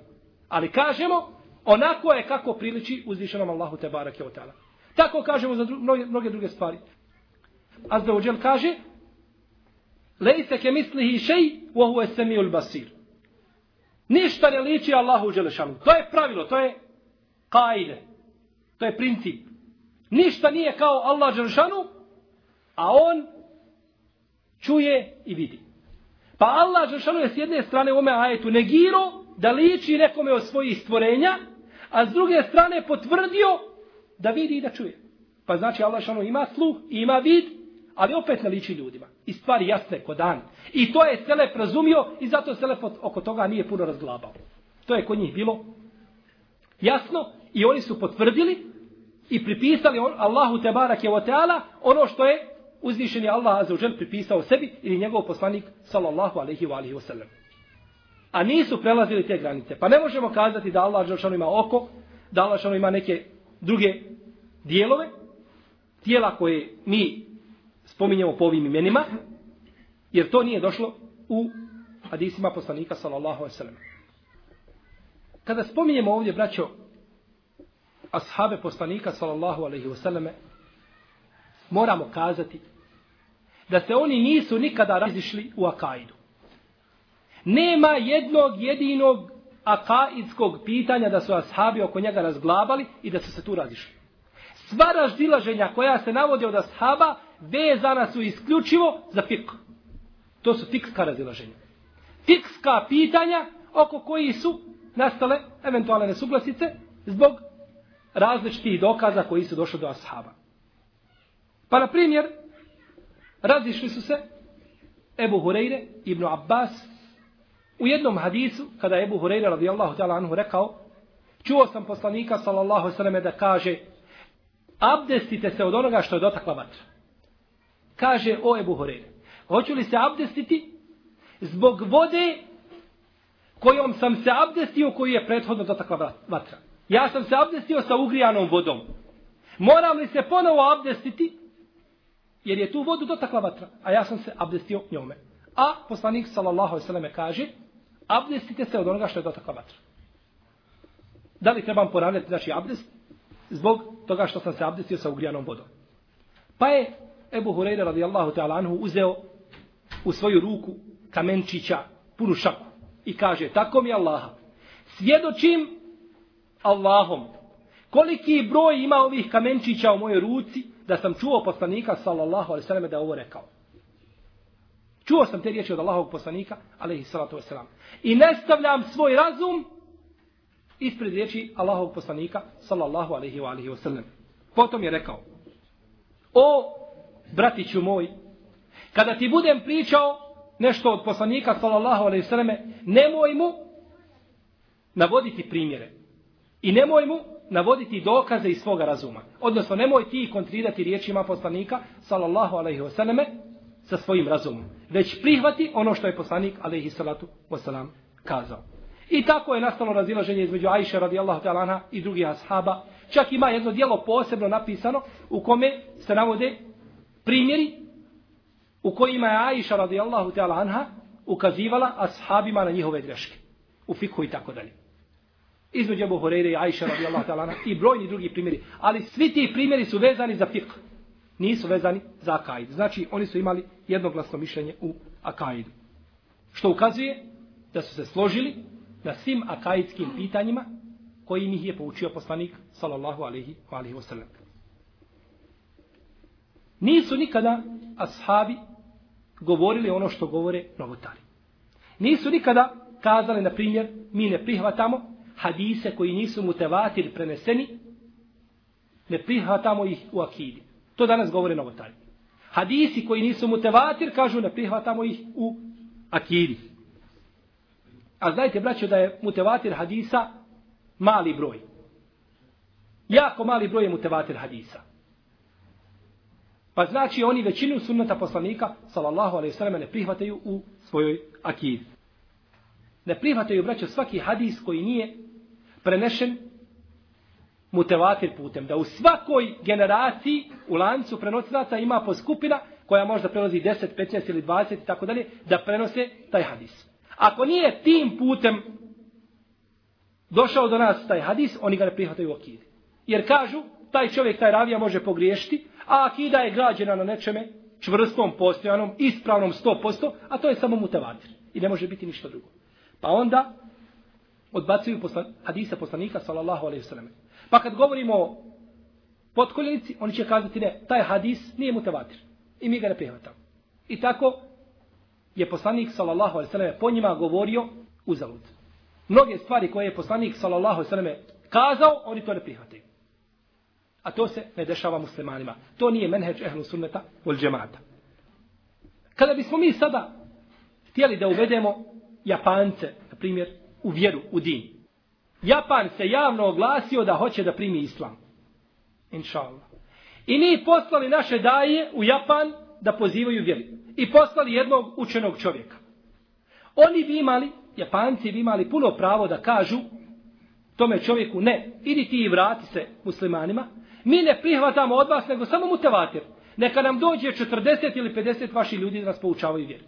Ali kažemo, onako je kako priliči uzvišenom Allahu te barake o tala. Tako kažemo za dru mnoge, mnoge druge stvari. Azda uđel kaže, Lejse ke mislihi šej, vohu je semijul basir. Ništa ne liči Allahu Đelešanu. To je pravilo, to je kaide. To je princip. Ništa nije kao Allah Đelešanu, a on čuje i vidi. Pa Allah Đelešanu je s jedne strane u ome ajetu negirao da liči nekome od svojih stvorenja, a s druge strane potvrdio da vidi i da čuje. Pa znači Allah Đelešanu ima sluh, ima vid, ali opet ne liči ljudima. I stvari jasne kod dan. I to je Selef razumio i zato Selef oko toga nije puno razglabao. To je kod njih bilo jasno i oni su potvrdili i pripisali Allahu te barake o teala ono što je uzvišeni Allah azzawajal pripisao sebi ili njegov poslanik sallallahu alaihi wa alihi wasallam. a nisu prelazili te granice. Pa ne možemo kazati da Allah azzawajal ima oko, da Allah azzawajal ima neke druge dijelove, tijela koje mi spominjemo po ovim imenima, jer to nije došlo u hadisima poslanika sallallahu alaihi sallam. Kada spominjemo ovdje, braćo, ashabe poslanika sallallahu alaihi wasallam, moramo kazati da se oni nisu nikada razišli u akaidu. Nema jednog jedinog akaidskog pitanja da su ashabi oko njega razglabali i da su se tu razišli. Sva razdilaženja koja se navode od ashaba vezana su isključivo za fik. To su fikska razilaženja. Fikska pitanja oko koji su nastale eventualne nesuglasice zbog različitih dokaza koji su došli do ashaba. Pa na primjer, razišli su se Ebu Hureyre, Ibn Abbas, U jednom hadisu, kada je Ebu Hureyre radijallahu ta'ala anhu rekao, čuo sam poslanika sallallahu sallam da kaže abdestite se od onoga što je dotakla vatra. Kaže o Ebu Horeire. hoću li se abdestiti zbog vode kojom sam se abdestio koju je prethodno dotakla vatra. Ja sam se abdestio sa ugrijanom vodom. Moram li se ponovo abdestiti jer je tu vodu dotakla vatra, a ja sam se abdestio njome. A poslanik sallallahu alejhi ve selleme kaže: abdestite se od onoga što je dotakla vatra. Da li trebam ponavljati znači abdest? Zbog toga što sam se abdestio sa ugrijanom vodom. Pa je Ebu Hureyre radijallahu ta'ala anhu uzeo u svoju ruku kamenčića punu šaku i kaže tako mi Allaha svjedočim Allahom koliki broj ima ovih kamenčića u mojoj ruci da sam čuo poslanika sallallahu alaihi sallam da ovo rekao. Čuo sam te riječi od Allahovog poslanika, alaihi salatu wasalam. I ne stavljam svoj razum ispred riječi Allahovog poslanika, sallallahu alaihi wa alaihi wasalam. Potom je rekao, o, bratiću moj, kada ti budem pričao nešto od poslanika, sallallahu alaihi wasalam, nemoj mu navoditi primjere. I nemoj mu navoditi dokaze iz svoga razuma. Odnosno, nemoj ti kontrirati riječima poslanika, sallallahu alaihi wasalam, sa svojim razumom. Već prihvati ono što je poslanik, alaihi salatu wasalam, kazao. I tako je nastalo razilaženje između Ajše radijallahu ta'ala anha i drugih ashaba. Čak ima jedno dijelo posebno napisano u kome se navode primjeri u kojima je Ajša radijallahu ta'ala anha ukazivala ashabima na njihove greške. U fikhu i tako dalje. Između Ebu Horeire i Ajša radijallahu ta'ala anha i brojni drugi primjeri. Ali svi ti primjeri su vezani za fikh. Nisu vezani za akaid. Znači oni su imali jednoglasno mišljenje u akaidu. Što ukazuje da su se složili na svim akaidskim pitanjima koji ih je poučio poslanik sallallahu alaihi wa alaihi wasallam. Nisu nikada ashabi govorili ono što govore novotari. Nisu nikada kazali, na primjer, mi ne prihvatamo hadise koji nisu mutevatir preneseni, ne prihvatamo ih u akidi. To danas govore novotari. Hadisi koji nisu mutevatir, kažu ne prihvatamo ih u akidi. A znajte, braćo, da je mutevatir hadisa mali broj. Jako mali broj je mutevatir hadisa. Pa znači oni većinu sunnata poslanika, sallallahu alaihi sallam, ne prihvataju u svojoj akidi. Ne prihvataju, braćo, svaki hadis koji nije prenešen mutevatir putem. Da u svakoj generaciji u lancu prenosilaca ima po skupina koja možda prenosi 10, 15 ili 20 i tako dalje, da prenose taj hadis. Ako nije tim putem došao do nas taj hadis, oni ga ne prihvataju u akidi. Jer kažu, taj čovjek, taj ravija može pogriješiti, a akida je građena na nečeme čvrstom, postojanom, ispravnom 100%, a to je samo mutevatir. I ne može biti ništa drugo. Pa onda odbacuju poslan, hadisa poslanika, sallallahu alaihi sallam. Pa kad govorimo o potkoljenici, oni će kazati ne, taj hadis nije mutevatir. I mi ga ne prihvatamo. I tako je poslanik sallallahu alejhi ve selleme po njima govorio uzalud. Mnoge stvari koje je poslanik sallallahu alejhi ve selleme kazao, oni to ne prihvataju. A to se ne dešava muslimanima. To nije menheđ ehlu sunneta wal džemata. Kada bismo mi sada htjeli da uvedemo Japance, na primjer, u vjeru, u din. Japan se javno oglasio da hoće da primi islam. Inša Allah. I mi poslali naše daje u Japan da pozivaju vjeru i poslali jednog učenog čovjeka. Oni bi imali, Japanci bi imali puno pravo da kažu tome čovjeku ne, idi ti i vrati se muslimanima, mi ne prihvatamo od vas nego samo mutevatir. Neka nam dođe 40 ili 50 vaših ljudi da nas poučavaju vjeru.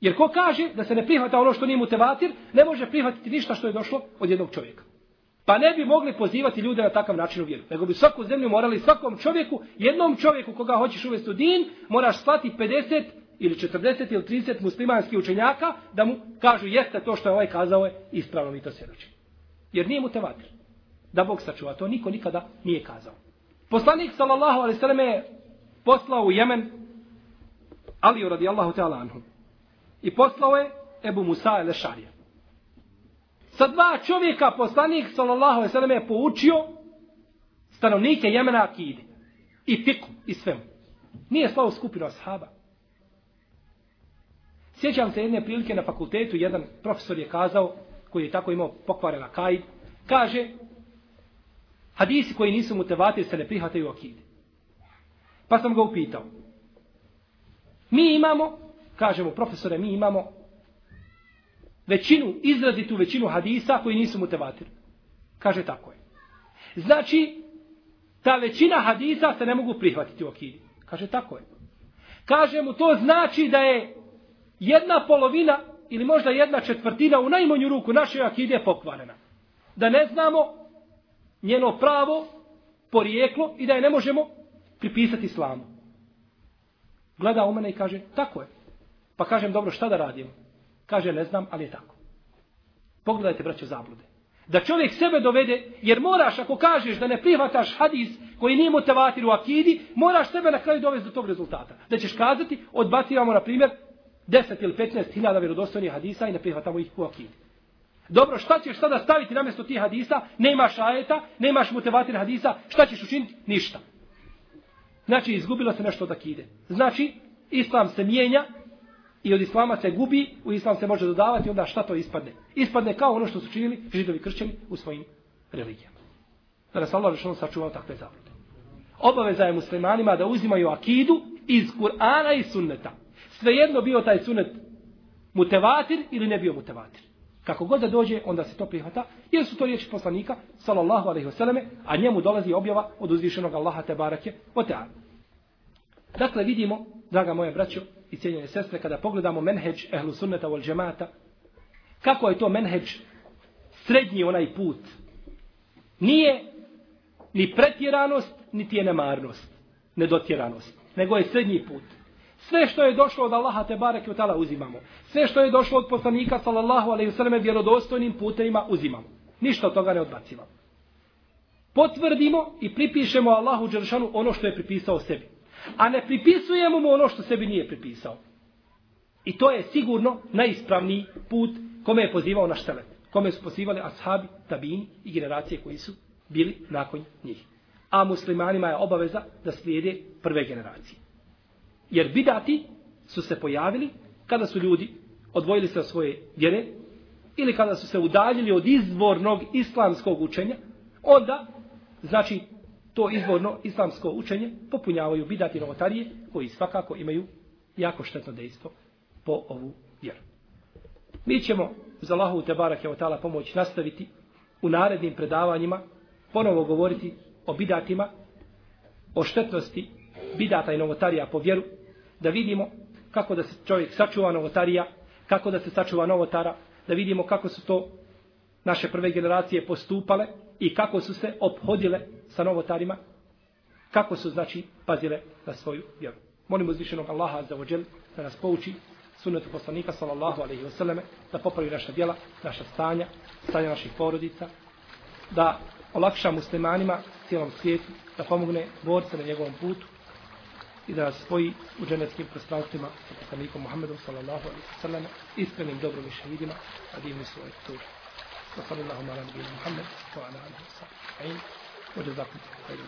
Jer ko kaže da se ne prihvata ono što nije mutevatir, ne može prihvatiti ništa što je došlo od jednog čovjeka. Pa ne bi mogli pozivati ljude na takav način u vjeru. Nego bi svaku zemlju morali svakom čovjeku, jednom čovjeku koga hoćeš uvesti u din, moraš slati 50 ili 40 ili 30 muslimanskih učenjaka da mu kažu jeste to što je ovaj kazao je ispravno mi to svjedoči. Jer nije mu tevatir. Da Bog sačuva, to niko nikada nije kazao. Poslanik sallallahu alaihi sallam je poslao u Jemen Aliju radijallahu ta'ala anhu. I poslao je Ebu Musa el-Šarija. Sa dva čovjeka poslanik sallallahu alejhi ve selleme je poučio stanovnike Jemena akide i fiku i svemu. Nije slao skupinu ashaba. Sjećam se jedne prilike na fakultetu, jedan profesor je kazao, koji je tako imao pokvarena kaj, kaže, hadisi koji nisu mutevati se ne prihvataju akide. Pa sam ga upitao. Mi imamo, kažemo profesore, mi imamo većinu, izrazitu većinu hadisa koji nisu mutevatir. Kaže tako je. Znači, ta većina hadisa se ne mogu prihvatiti u akidi. Kaže tako je. Kaže mu, to znači da je jedna polovina ili možda jedna četvrtina u najmanju ruku naše akide pokvarena. Da ne znamo njeno pravo, porijeklo i da je ne možemo pripisati islamu. Gleda u mene i kaže, tako je. Pa kažem, dobro, šta da radimo? Kaže, ne znam, ali je tako. Pogledajte, braćo, zablude. Da čovjek sebe dovede, jer moraš, ako kažeš da ne prihvataš hadis koji nije motivatir u akidi, moraš sebe na kraju dovesti do tog rezultata. Da ćeš kazati, odbacivamo, na primjer, 10 ili 15 hiljada vjerodostojnih hadisa i ne prihvatamo ih u akidi. Dobro, šta ćeš sada staviti na mjesto tih hadisa? Nemaš ajeta, nemaš motivatir hadisa, šta ćeš učiniti? Ništa. Znači, izgubilo se nešto od akide. Znači, islam se mijenja, i od islama se gubi, u islam se može dodavati, onda šta to ispadne? Ispadne kao ono što su činili židovi kršćani u svojim religijama. Da nas Allah rešeno sačuvao takve zablude. Obaveza je muslimanima da uzimaju akidu iz Kur'ana i sunneta. Svejedno bio taj sunnet mutevatir ili ne bio mutevatir. Kako god da dođe, onda se to prihvata, jer su to riječi poslanika, sallallahu alaihi vseleme, a njemu dolazi objava od uzvišenog Allaha te barake o te'ala. Dakle, vidimo, draga moja braćo i cijenjene sestre, kada pogledamo menheđ ehlu sunneta wal džemata, kako je to menheđ srednji onaj put. Nije ni pretjeranost, niti je nemarnost, nedotjeranost, nego je srednji put. Sve što je došlo od Allaha te bareke tala uzimamo. Sve što je došlo od poslanika sallallahu alejhi ve selleme vjerodostojnim putevima uzimamo. Ništa od toga ne odbacivamo. Potvrdimo i pripišemo Allahu dželšanu ono što je pripisao sebi. A ne pripisujemo mu ono što sebi nije pripisao. I to je sigurno najispravniji put kome je pozivao naš selet. Kome su pozivali ashabi, tabini i generacije koji su bili nakon njih. A muslimanima je obaveza da slijede prve generacije. Jer bidati su se pojavili kada su ljudi odvojili se od svoje vjere ili kada su se udaljili od izvornog islamskog učenja, onda, znači, to izvorno islamsko učenje popunjavaju bidati novotarije koji svakako imaju jako štetno dejstvo po ovu vjeru. Mi ćemo za Allahu te barake o tala pomoć nastaviti u narednim predavanjima ponovo govoriti o bidatima, o štetnosti bidata i novotarija po vjeru, da vidimo kako da se čovjek sačuva novotarija, kako da se sačuva novotara, da vidimo kako su to naše prve generacije postupale i kako su se obhodile sa novotarima, kako su, znači, pazile na svoju vjeru. Molimo uzvišenog Allaha za ođel da nas pouči sunnetu poslanika sallallahu alaihi wa da popravi naša djela, naša stanja, stanja naših porodica, da olakša muslimanima cijelom svijetu, da pomogne borce na njegovom putu, i da nas spoji u dženevskim prostranstvima sa poslanikom Muhammedom sallallahu alaihi wa iskrenim dobrom i šehidima a divni svoje tuže. Wa sallallahu ala nabiju Muhammed wa ala alihi wa sallam. Wa jazakum khairu